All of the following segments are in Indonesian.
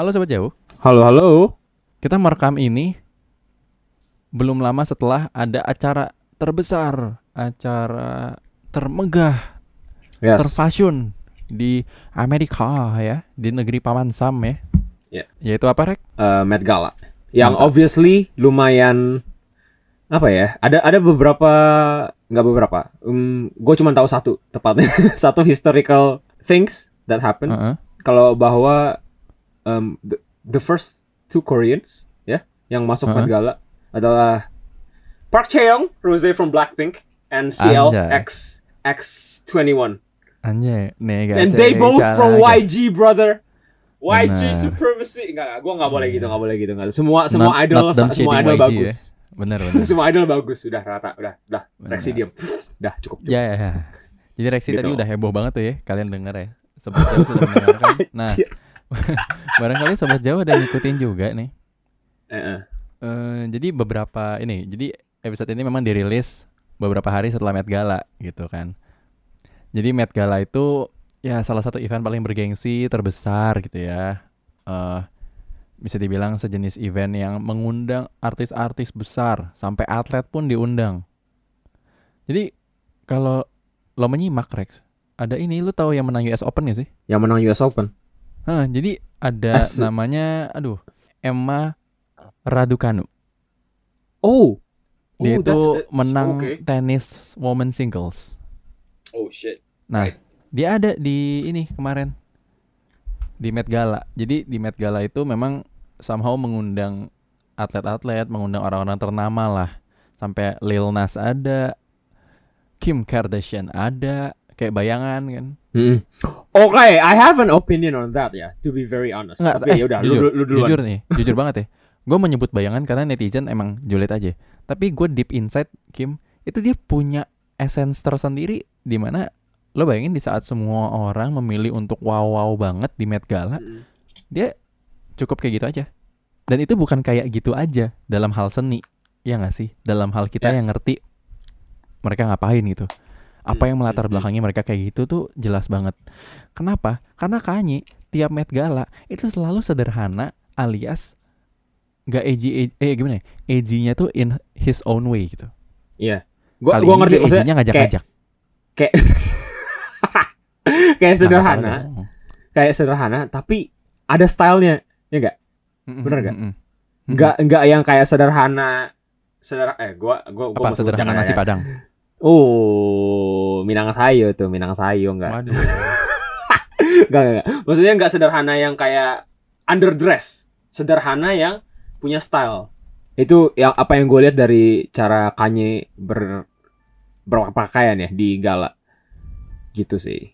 Halo Sobat Jauh, Halo, halo. kita merekam ini belum lama setelah ada acara terbesar, acara termegah, Yes. terfashion di Amerika ya, di negeri Paman Sam ya. Ya. Yaitu apa, Rek? Eh, Met Gala. Yang Mantap. obviously lumayan apa ya? Ada ada beberapa nggak beberapa. Um, gue cuma tahu satu tepatnya satu historical things that happen. Heeh. Kalau bahwa um, the, the first two Koreans ya yang masuk Met Uh-huh. Gala adalah Park Chae-young, Rose from Blackpink, and CL Anjay. X X21. Anjay, nega. And they both from. YG, brother. YG Benar. supremacy. Enggak, enggak, gua enggak boleh gitu, enggak boleh gitu. Enggak. Semua semua Not- idol not semua idol YG bagus. Bener bener. semua idol bagus, udah rata, udah, udah. Rexy diam. Udah, cukup, cukup. Ya, ya, ya. Jadi Rexi Gitu. tadi udah heboh banget tuh ya, kalian denger ya. Jauh sudah mendengarkan. Nah. barangkali Sobat Jauh ada ngikutin juga nih. Eh. Eh, jadi beberapa ini, jadi episode ini memang dirilis beberapa hari setelah Met Gala gitu kan. Jadi Met Gala itu ya salah satu event paling bergengsi terbesar gitu ya. Eh bisa dibilang sejenis event yang mengundang artis-artis besar sampai atlet pun diundang. Jadi kalau lo menyimak Rex, ada ini lu tahu yang menang US Open gak sih? Yang menang US Open. Hah, jadi ada As- namanya aduh Emma Raducanu. Oh. Dia itu menang okay. tenis woman singles. Oh shit. Nah, Right. dia ada di ini kemarin di Met Gala. Jadi di Met Gala itu memang somehow mengundang atlet-atlet, mengundang orang-orang ternama lah. Sampai Lil Nas ada, Kim Kardashian ada, kayak bayangan kan. Hmm. Oke, I have an opinion on that ya, to be very honest. Enggak, Tapi eh, ya udah, lu, jujur, lu, lu duluan. jujur nih, jujur banget ya. Gue menyebut bayangan karena netizen emang julid aja. Tapi gue deep inside Kim itu dia punya essence tersendiri di mana lo bayangin di saat semua orang memilih untuk wow wow banget di Met Gala, Mm-mm. dia cukup kayak gitu aja. Dan itu bukan kayak gitu aja dalam hal seni, ya nggak sih? Dalam hal kita Yes. yang ngerti mereka ngapain gitu. Apa yang melatar belakangnya mereka kayak gitu tuh jelas banget. Kenapa? Karena Kanye tiap Met Gala itu selalu sederhana alias nggak edgy, eh gimana ya? Edgy-nya tuh in his own way gitu. Iya. Gua Kali gua ngerti maksudnya ngajak-ngajak. kayak kayak Nah, sederhana, masalahnya. kayak sederhana tapi ada stylenya, ya enggak? Bener nggak? mm-mm. Enggak enggak yang kayak sederhana sederhana eh gua gua gua Apa sederhana nasi ya. padang? Oh, Minang Sayo tuh, Minang Sayo enggak. Waduh. Enggak, enggak, enggak. Maksudnya enggak sederhana yang kayak underdress. Sederhana yang punya style. Itu yang apa yang gue lihat dari cara Kanye ber berpakaian ya di gala. Gitu sih.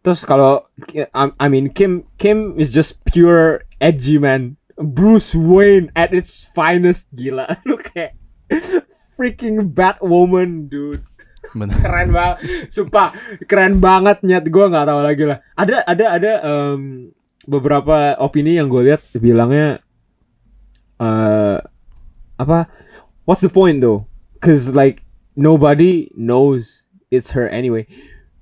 Terus kalau I, I mean Kim Kim is just pure edgy man. Bruce Wayne at its finest gila. Lu kayak freaking Batwoman dude. Bener. Keren banget. Sumpah keren banget nyet gua nggak tahu lagi lah. Ada ada ada em, beberapa opini yang gue lihat bilangnya eh apa what's the point though? Cause like nobody knows it's her anyway.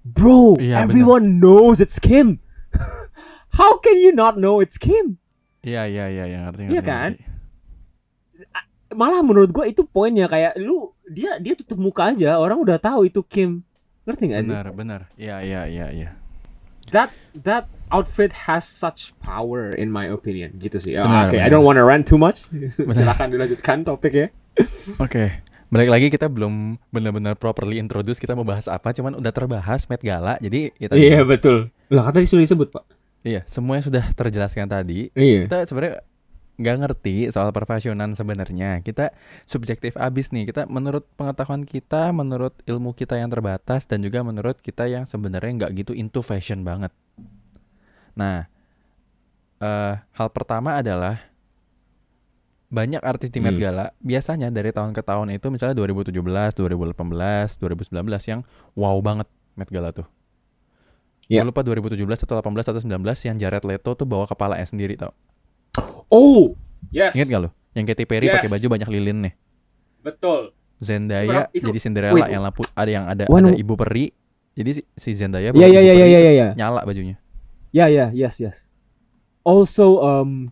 Bro, Iya, everyone knows it's Kim. How can you not know it's Kim? Iya iya iya iya ngerti Iya ngerti, kan? ngerti. Malah menurut gua itu poinnya kayak lu dia dia tutup muka aja orang udah tahu itu Kim. Ngerti gak sih? Benar benar. Iya iya iya iya. That that outfit has such power in my opinion gitu sih. Oke, I benar. don't wanna rant too much. Silakan dilanjutkan topiknya. Oke. Balik lagi kita belum benar-benar properly introduce kita mau bahas apa, cuman udah terbahas Met Gala. Jadi kita Iya betul. Lah kata sudah disebut pak. Iya, semuanya sudah terjelaskan tadi. Iya. Kita sebenarnya nggak ngerti soal perfashionan sebenarnya. Kita subjektif abis nih. Kita menurut pengetahuan kita, menurut ilmu kita yang terbatas dan juga menurut kita yang sebenarnya nggak gitu into fashion banget. Nah, eh hal pertama adalah banyak artis di Met Hmm. Gala biasanya dari tahun ke tahun itu misalnya 2017, 2018, 2019 yang wow banget Met Gala tuh. Iya. Gue lupa 2017 atau 18 atau 19 yang Jared Leto tuh bawa kepalanya sendiri tau. Oh, yes. Ingat gak lo? Yang Katy Perry pakai Yes. baju banyak lilin nih. Betul. Zendaya Itu- jadi Cinderella wait. yang lampu ada yang ada ada ibu peri. Jadi si, si Zendaya ibu iya peri, iya iya. terus iya. nyala bajunya. Ya ya yes yes. Also um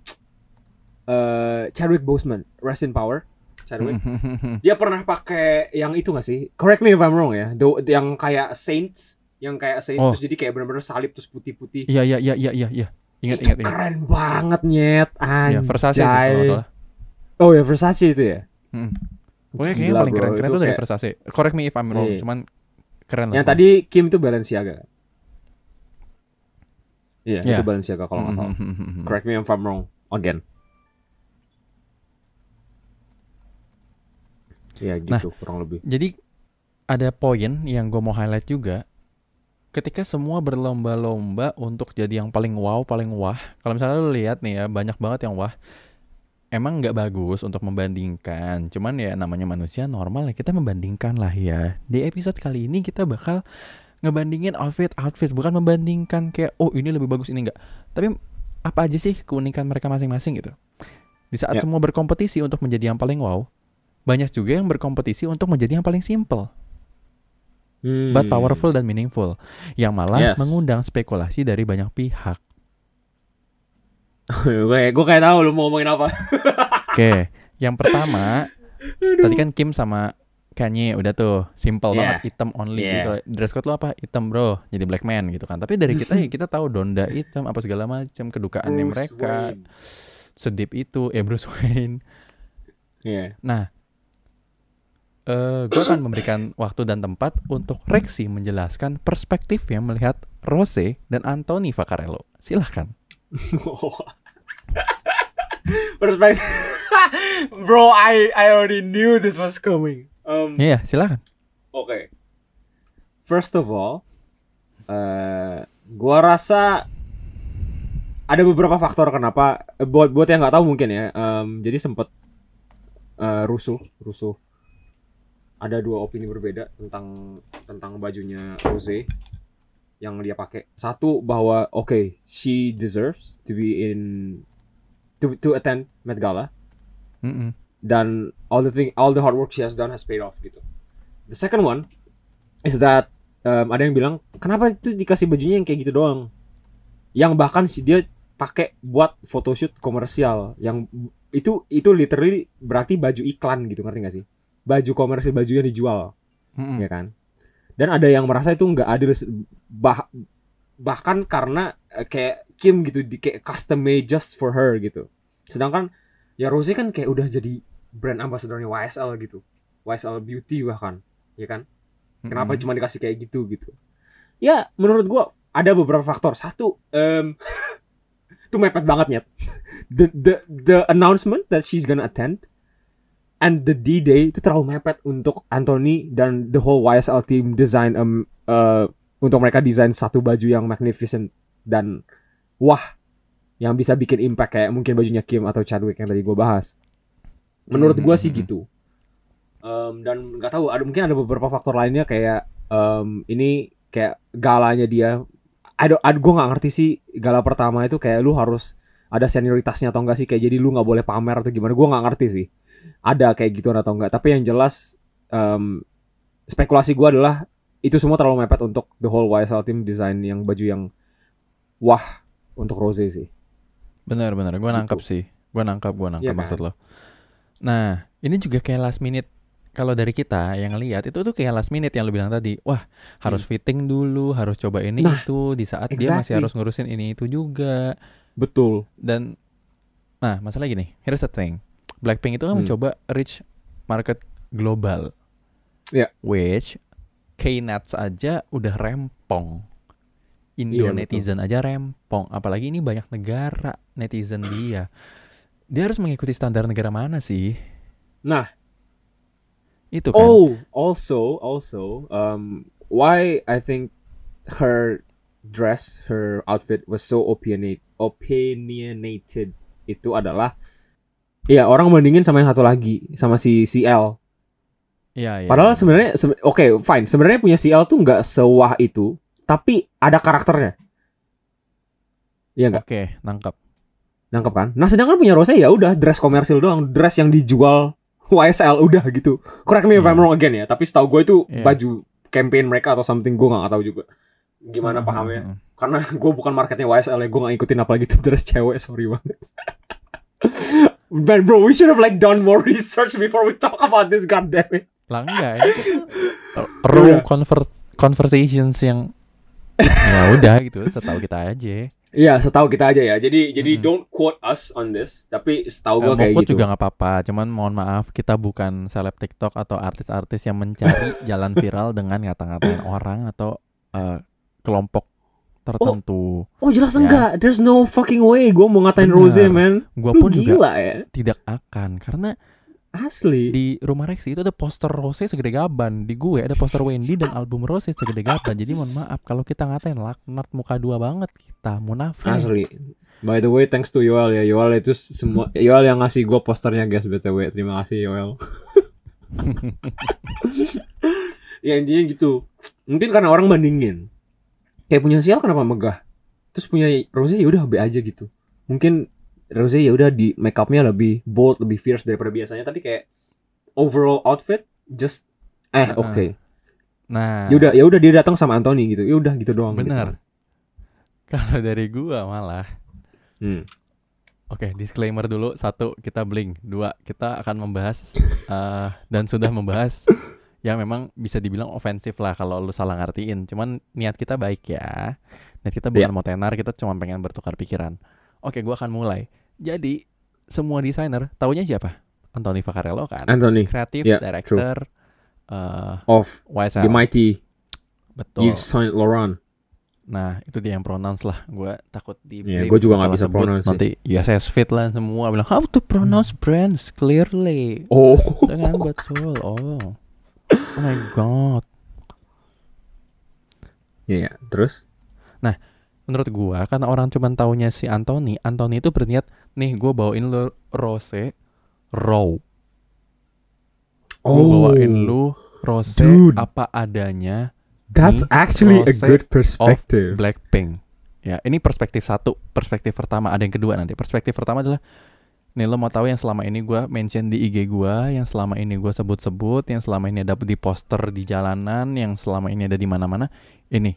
uh, Chadwick Boseman, Rest in Power. Chadwick. Dia pernah pakai yang itu gak sih? Correct me if I'm wrong ya. The, yang kayak Saints, yang kayak Saints Oh. terus jadi kayak benar-benar salib terus putih-putih. Iya iya iya iya iya iya. Ingat itu ingat ingat. keren banget nyet. Iya, Anjay. Versace sih kalau nggak salah. Oh ya Versace itu ya. Hmm. Pokoknya kayaknya Gila, paling bro. keren-keren Itu tuh dari kayak- Versace. Correct me if I'm wrong, Iya. cuman keren lah. Yang tadi Kim itu Balenciaga. Iya, Iya. itu Balenciaga kalau nggak salah. Hmm. Correct me if I'm wrong again. Ya gitu Nah. kurang lebih. Jadi ada poin yang gue mau highlight juga. Ketika semua berlomba-lomba untuk jadi yang paling wow, paling wah. Kalau misalnya lu lihat nih ya, banyak banget yang wah. Emang nggak bagus untuk membandingkan. Cuman ya namanya manusia normal ya kita membandingkan lah ya. Di episode kali ini kita bakal ngebandingin outfit-outfit. Bukan membandingkan kayak, oh ini lebih bagus, ini enggak. Tapi apa aja sih keunikan mereka masing-masing gitu. Di saat Ya. semua berkompetisi untuk menjadi yang paling wow, banyak juga yang berkompetisi untuk menjadi yang paling simple Hmm. but powerful dan meaningful yang malah Yes. mengundang spekulasi dari banyak pihak. gue gue kayak tahu lu mau ngomongin apa. Oke, yang pertama tadi kan Kim sama Kanye udah tuh simple Yeah. banget hitam only Yeah. gitu. Dress code lu apa? Hitam bro, jadi black man gitu kan. Tapi dari kita ya kita tahu Donda hitam apa segala macam kedukaannya Bruce mereka Wayne. sedip itu ya Bruce Wayne. Iya. Nah, eh gue akan memberikan waktu dan tempat untuk Rexi menjelaskan perspektifnya melihat Rose dan Anthony Vaccarello. Silahkan. Perspektif. Bro, I I already knew this was coming. Um, Iya, silahkan. Oke. First of all, eh gua rasa ada beberapa faktor kenapa eh, buat buat yang nggak tahu mungkin ya. em, jadi sempet eh, rusuh, rusuh. Ada dua opini berbeda tentang tentang bajunya Rose yang dia pakai. Satu bahwa oke, she deserves to be in to to attend Met Gala Mm-mm. dan all the thing all the hard work she has done has paid off gitu. The second one is that um, ada yang bilang kenapa itu dikasih bajunya yang kayak gitu doang, yang bahkan si dia pakai buat photoshoot komersial yang itu itu literally berarti baju iklan gitu ngerti gak sih? Baju komersial baju yang dijual Mm-mm. ya kan? Dan ada yang merasa itu nggak adil bah, bahkan karena eh, kayak Kim gitu di kayak custom made just for her gitu. Sedangkan ya Rose kan kayak udah jadi brand ambassadornya YSL gitu. YSL Beauty bahkan, ya kan? Kenapa Mm-mm. cuma dikasih kayak gitu gitu? Ya, menurut gua ada beberapa faktor. Satu, em itu mepet banget nyet. The the the announcement that she's gonna attend and the D-Day itu terlalu mepet untuk Anthony dan the whole YSL team design um, uh, untuk mereka desain satu baju yang magnificent dan wah yang bisa bikin impact kayak mungkin bajunya Kim atau Chadwick yang tadi gue bahas. Menurut gua sih Mhm. gitu. Um, dan nggak tahu ada mungkin ada beberapa faktor lainnya kayak um, ini kayak galanya dia. Ada ada gue nggak ngerti sih gala pertama itu kayak lu harus ada senioritasnya atau enggak sih kayak jadi lu nggak boleh pamer atau gimana gue nggak ngerti sih ada kayak gitu atau enggak tapi yang jelas um, spekulasi gue adalah itu semua terlalu mepet untuk the whole YSL team desain yang baju yang wah untuk Rose sih Bener bener, gue Gitu. nangkep sih. Gue nangkep, gue nangkep Iya kan? maksud lo. Nah, ini juga kayak last minute. Kalau dari kita yang lihat itu tuh kayak last minute yang lu bilang tadi. Wah, harus fitting dulu, harus coba ini Hmm. Nah, itu di saat dia masih exactly. harus ngurusin ini itu juga. betul Dan nah, masalah gini, here's the thing. Blackpink itu kan Hmm. mencoba reach market global. Ya. Which K-Nuts aja udah rempong. Indo Iya, betul. netizen aja rempong, apalagi ini banyak negara netizen dia. Dia harus mengikuti standar negara mana sih? Nah. Itu kan. oh also also um why I think her dress her outfit was so opinionate opinionated itu adalah Iya orang bandingin sama yang satu lagi sama si CL Iya, iya. Padahal iya. sebenarnya sebe- oke fine sebenarnya punya CL tuh nggak sewah itu tapi ada karakternya. Iya nggak Oke, nangkap. nangkep kan? Nah sedangkan punya Rose ya udah dress komersil doang, dress yang dijual YSL udah gitu. Correct me if I'm Iya. wrong again ya, tapi setahu gue itu Iya. baju campaign mereka atau something gue nggak tahu juga. Gimana Hmm, pahamnya? hmm, hmm. karena gue bukan marketnya YSL ya gue gak ngikutin apalagi tuh dress cewek sorry banget Man bro we should have like done more research before we talk about this god damn it Lah enggak, ini raw Udah. conver- conversations yang ya udah gitu, setahu kita aja. Iya setahu kita aja ya jadi jadi Mm-mm. don't quote us on this tapi setahu Eh, gue kayak mau quote gitu juga nggak apa-apa, cuman mohon maaf kita bukan seleb TikTok atau artis-artis yang mencari jalan viral dengan ngata-ngatain orang atau eh, kelompok tertentu. oh jelas Ya. enggak there's no fucking way gue mau ngatain Benar. Rose man Gua lu pun juga gila ya tidak akan karena asli di rumah Rexy itu ada poster Rose segede gaban, di gue ada poster Wendy dan album Rose segede gaban. Jadi mohon maaf kalau kita ngatain laknat muka dua banget kita munafik. Asli. By the way, thanks to Yoel ya. Yoel itu semua Yoel yang ngasih gue posternya guys btw. Terima kasih Yoel. ya intinya gitu. Mungkin karena orang bandingin. Kayak punya Sial kenapa megah? Terus punya Rose ya udah be aja gitu. Mungkin Rose ya udah di make upnya lebih bold, lebih fierce daripada biasanya. Tapi kayak overall outfit just eh Heeh. oke. Nah, Ya udah ya udah dia datang sama Anthony gitu. Ya udah gitu doang. gitu. bener. Kalau dari gua malah Hmm. Oke, disclaimer dulu. Satu, kita blink. Dua, kita akan membahas eh, dan sudah membahas yang memang bisa dibilang ofensif lah kalau lu salah ngertiin. Cuman niat kita baik ya. Niat kita bukan Iya. mau tenar, kita cuma pengen bertukar pikiran. Oke, gua akan mulai. Jadi, semua desainer taunya siapa? Anthony Vaccarello kan? Anthony Creative Yeah, Director eh of YSL. the mighty Betul. Yves Saint Laurent. Nah, itu dia yang pronounce lah. Gua takut di Iya, gua juga nggak bisa pronounce sih. Nanti USS Fit lah semua bilang how to pronounce brands clearly. Oh. Dengan betul. Oh. Oh my god. Iya, terus? Menurut gua karena orang cuman taunya si Anthony, Anthony itu berniat nih gua bawain lu rose raw. Gua bawain lu rose Oh. Dude. apa adanya That's nih, actually a good perspective. Blackpink. Ya, ini perspektif satu, perspektif pertama, ada yang kedua nanti. Perspektif pertama adalah nih lo mau tahu yang selama ini gua mention di IG gua, yang selama ini gua sebut-sebut, yang selama ini ada di poster di jalanan, yang selama ini ada di mana-mana. Ini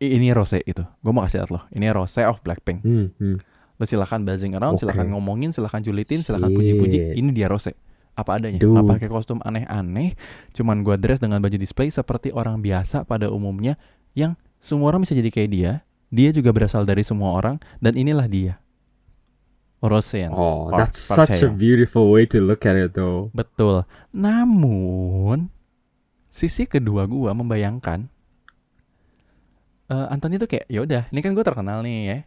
ini Rose itu. Gua mau kasih lihat lo. Ini Rose of Blackpink. Hmm, hmm. Lo silakan buzzing around, Oke. silakan ngomongin, silakan julitin, silakan puji-puji. Ini dia Rose. Apa adanya. Dude. Nggak pakai kostum aneh-aneh, cuman gua dress dengan baju display seperti orang biasa pada umumnya yang semua orang bisa jadi kayak dia. Dia juga berasal dari semua orang dan inilah dia. Rose. Oh, Par- that's such a beautiful way to look at it though. Betul. Namun sisi kedua gua membayangkan eh Anthony tuh kayak ya udah, ini kan gue terkenal nih ya.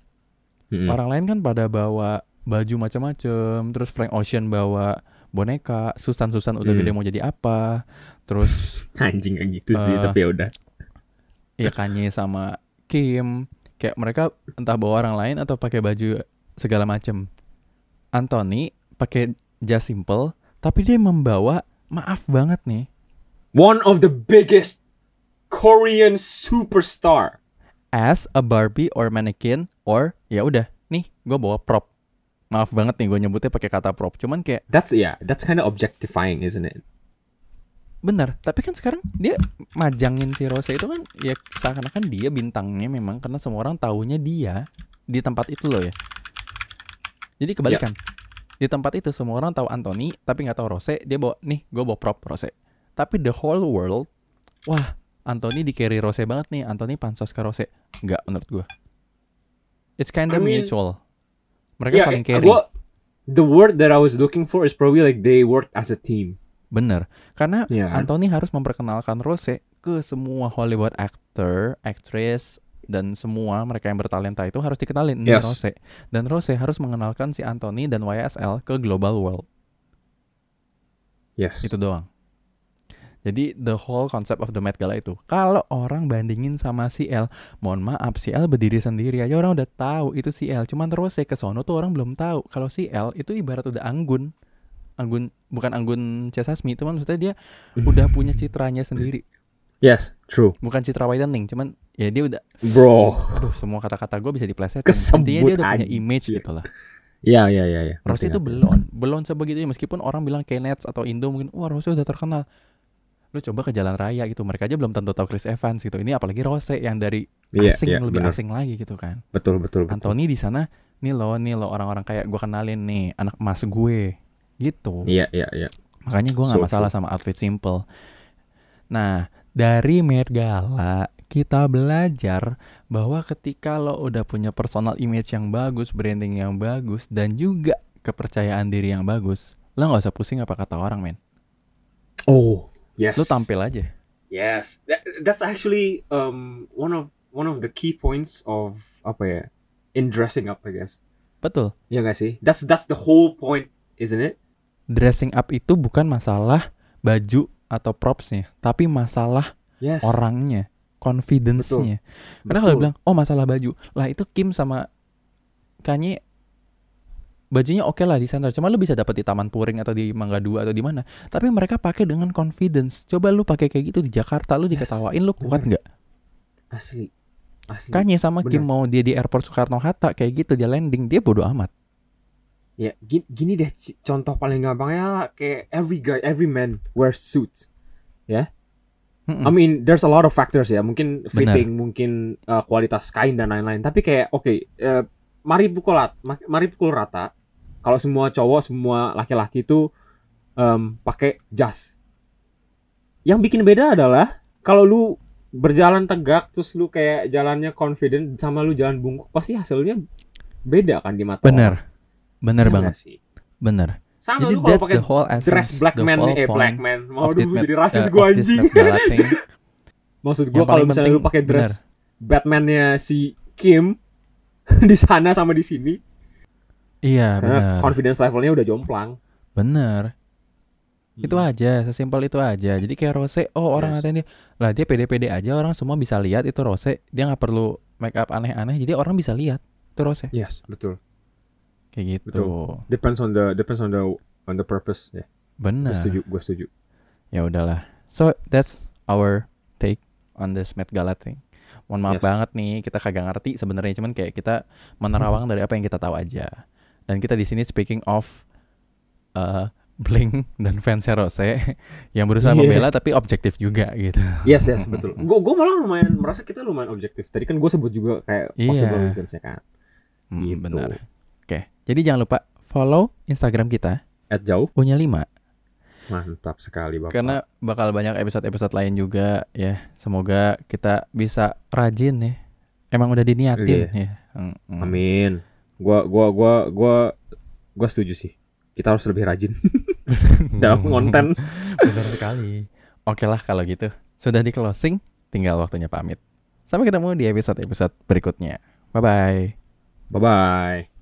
Mm-mm. Orang lain kan pada bawa baju macam-macam, terus Frank Ocean bawa boneka, Susan-Susan udah Hmm. gede mau jadi apa, terus Anjing kayak gitu sih, Eh, tapi ya udah. ya Kanye sama Kim, kayak mereka entah bawa orang lain atau pakai baju segala macam. Anthony pakai jas simple, tapi dia membawa maaf banget nih. One of the biggest Korean superstar. as a Barbie or mannequin or ya udah nih gue bawa prop maaf banget nih gue nyebutnya pakai kata prop cuman kayak That's yeah, that's kind of objectifying, isn't it? bener tapi kan sekarang dia majangin si Rose itu kan ya seakan-akan dia bintangnya memang karena semua orang taunya dia di tempat itu loh ya jadi kebalikan. Di tempat itu semua orang tahu Anthony tapi nggak tahu Rose. Dia bawa nih gue bawa prop Rose. Tapi the whole world wah Anthony di carry Rose banget nih. Anthony pansos ke Rose. Nggak menurut gue it's kind of I mean- mutual. Mereka saling eh, carry. gua- the word that I was looking for is probably like they worked as a team. Bener, karena kan? Anthony harus memperkenalkan Rose ke semua Hollywood actor, actress, dan semua mereka yang bertalenta itu harus dikenalin Yes. Rose. Dan Rose harus mengenalkan si Anthony dan YSL ke global world. Yes. Itu doang. Jadi the whole concept of the Met Gala itu, kalau orang bandingin sama CL, mohon maaf CL berdiri sendiri aja orang udah tahu itu CL. Cuman Rose ke sono tuh orang belum tahu kalau CL itu ibarat udah anggun. Anggun bukan anggun C. Sasmi, cuman maksudnya dia udah punya citranya sendiri. Yes, true. Bukan citra whitening, cuman ya dia udah Bro. aduh semua kata-kata gue bisa diplesetin. Kesebut Intinya dia udah punya image gitu lah. Ya, ya, ya, ya. Rose Ngerti, itu belum belum sebegitu meskipun orang bilang kayak Nets atau Indo mungkin wah Rose udah terkenal lu coba ke jalan raya gitu mereka aja belum tentu tahu Chris Evans gitu ini apalagi Rose yang dari Iya, asing iya, lebih bener. asing lagi gitu kan Betul, betul, betul. Anthony di sana nih lo nih lo orang-orang kayak gue kenalin nih anak emas gue gitu Iya, iya, iya. makanya gue nggak So masalah sama outfit simple nah dari Met Gala kita belajar bahwa ketika lo udah punya personal image yang bagus branding yang bagus dan juga kepercayaan diri yang bagus lo nggak usah pusing apa kata orang men Oh, yes. lo tampil aja Yes, that, that's actually um one of one of the key points of apa ya in dressing up, I guess. betul Ya gak sih? That's that's the whole point, isn't it? dressing up itu bukan masalah baju atau propsnya tapi masalah Yes. orangnya, confidence-nya. Karena kalau bilang, oh masalah baju, lah itu Kim sama Kanye bajunya oke lah di center. Cuma lu bisa dapat di Taman Puring atau di Mangga Dua atau di mana. Tapi mereka pakai dengan confidence. Coba lu pakai kayak gitu di Jakarta, lu Yes, diketawain, lu kuat nggak? asli, asli. Kanye sama Kim Bener. mau dia di airport Soekarno Hatta kayak gitu dia landing, dia bodoh amat. Ya, gini, gini deh contoh paling gampangnya kayak every guy, every man wears suits. Mm-mm. I mean, there's a lot of factors ya. Mungkin fitting, mungkin uh, kualitas kain dan lain-lain. Tapi kayak oke, eh, mari pukul rat- ma- mari pukul rata. Kalau semua cowok, semua laki-laki itu em, pakai jas. Yang bikin beda adalah kalau lu berjalan tegak terus lu kayak jalannya confident sama lu jalan bungkuk pasti hasilnya beda kan di mata Bener, orang. Bener Iya banget, sih? bener. Sama Jadi lu kalau that's pakai the whole essence, dress black the man eh black man. Mau dulu jadi rasis eh, gua anjing. Maksud gua kalau misalnya lu pakai dress Batman-nya si Kim di sana sama di sini Iya, karena bener, confidence levelnya udah jomplang. bener. Itu Hmm. aja, sesimpel itu aja. Jadi kayak Rose, oh orang Yes. ngatain dia, lah dia pede-pede aja, orang semua bisa lihat itu Rose. Dia nggak perlu make up aneh-aneh, jadi orang bisa lihat itu Rose. Yes, betul. Kayak gitu. Betul. Depends on the depends on the on the purpose ya. Bener. Gue setuju, gue setuju. Ya udahlah. So that's our take on this Met Gala thing. Mohon maaf Yes. banget nih, kita kagak ngerti sebenarnya, cuman kayak kita menerawang dari apa yang kita tahu aja. Dan kita di sini speaking of uh, Blink dan fansnya Rose yang berusaha Iya. membela tapi objektif juga gitu. Yes, yes, betul. Gue gue malah lumayan merasa kita lumayan objektif. Tadi kan gue sebut juga kayak Iya. possible reasons-nya kan. Hmm, Gitu. Benar. Oke, jadi jangan lupa follow Instagram kita At jauh, punya 5 mantap sekali bapak. karena bakal banyak episode-episode lain juga ya. Semoga kita bisa rajin ya. Emang udah diniatin Iya. ya. Hmm. Amin. Gua gua gua gua gua setuju sih. Kita harus lebih rajin dalam konten. Benar sekali. Oke lah kalau gitu. Sudah di closing, tinggal waktunya pamit. Sampai ketemu di episode-episode berikutnya. Bye bye. Bye bye.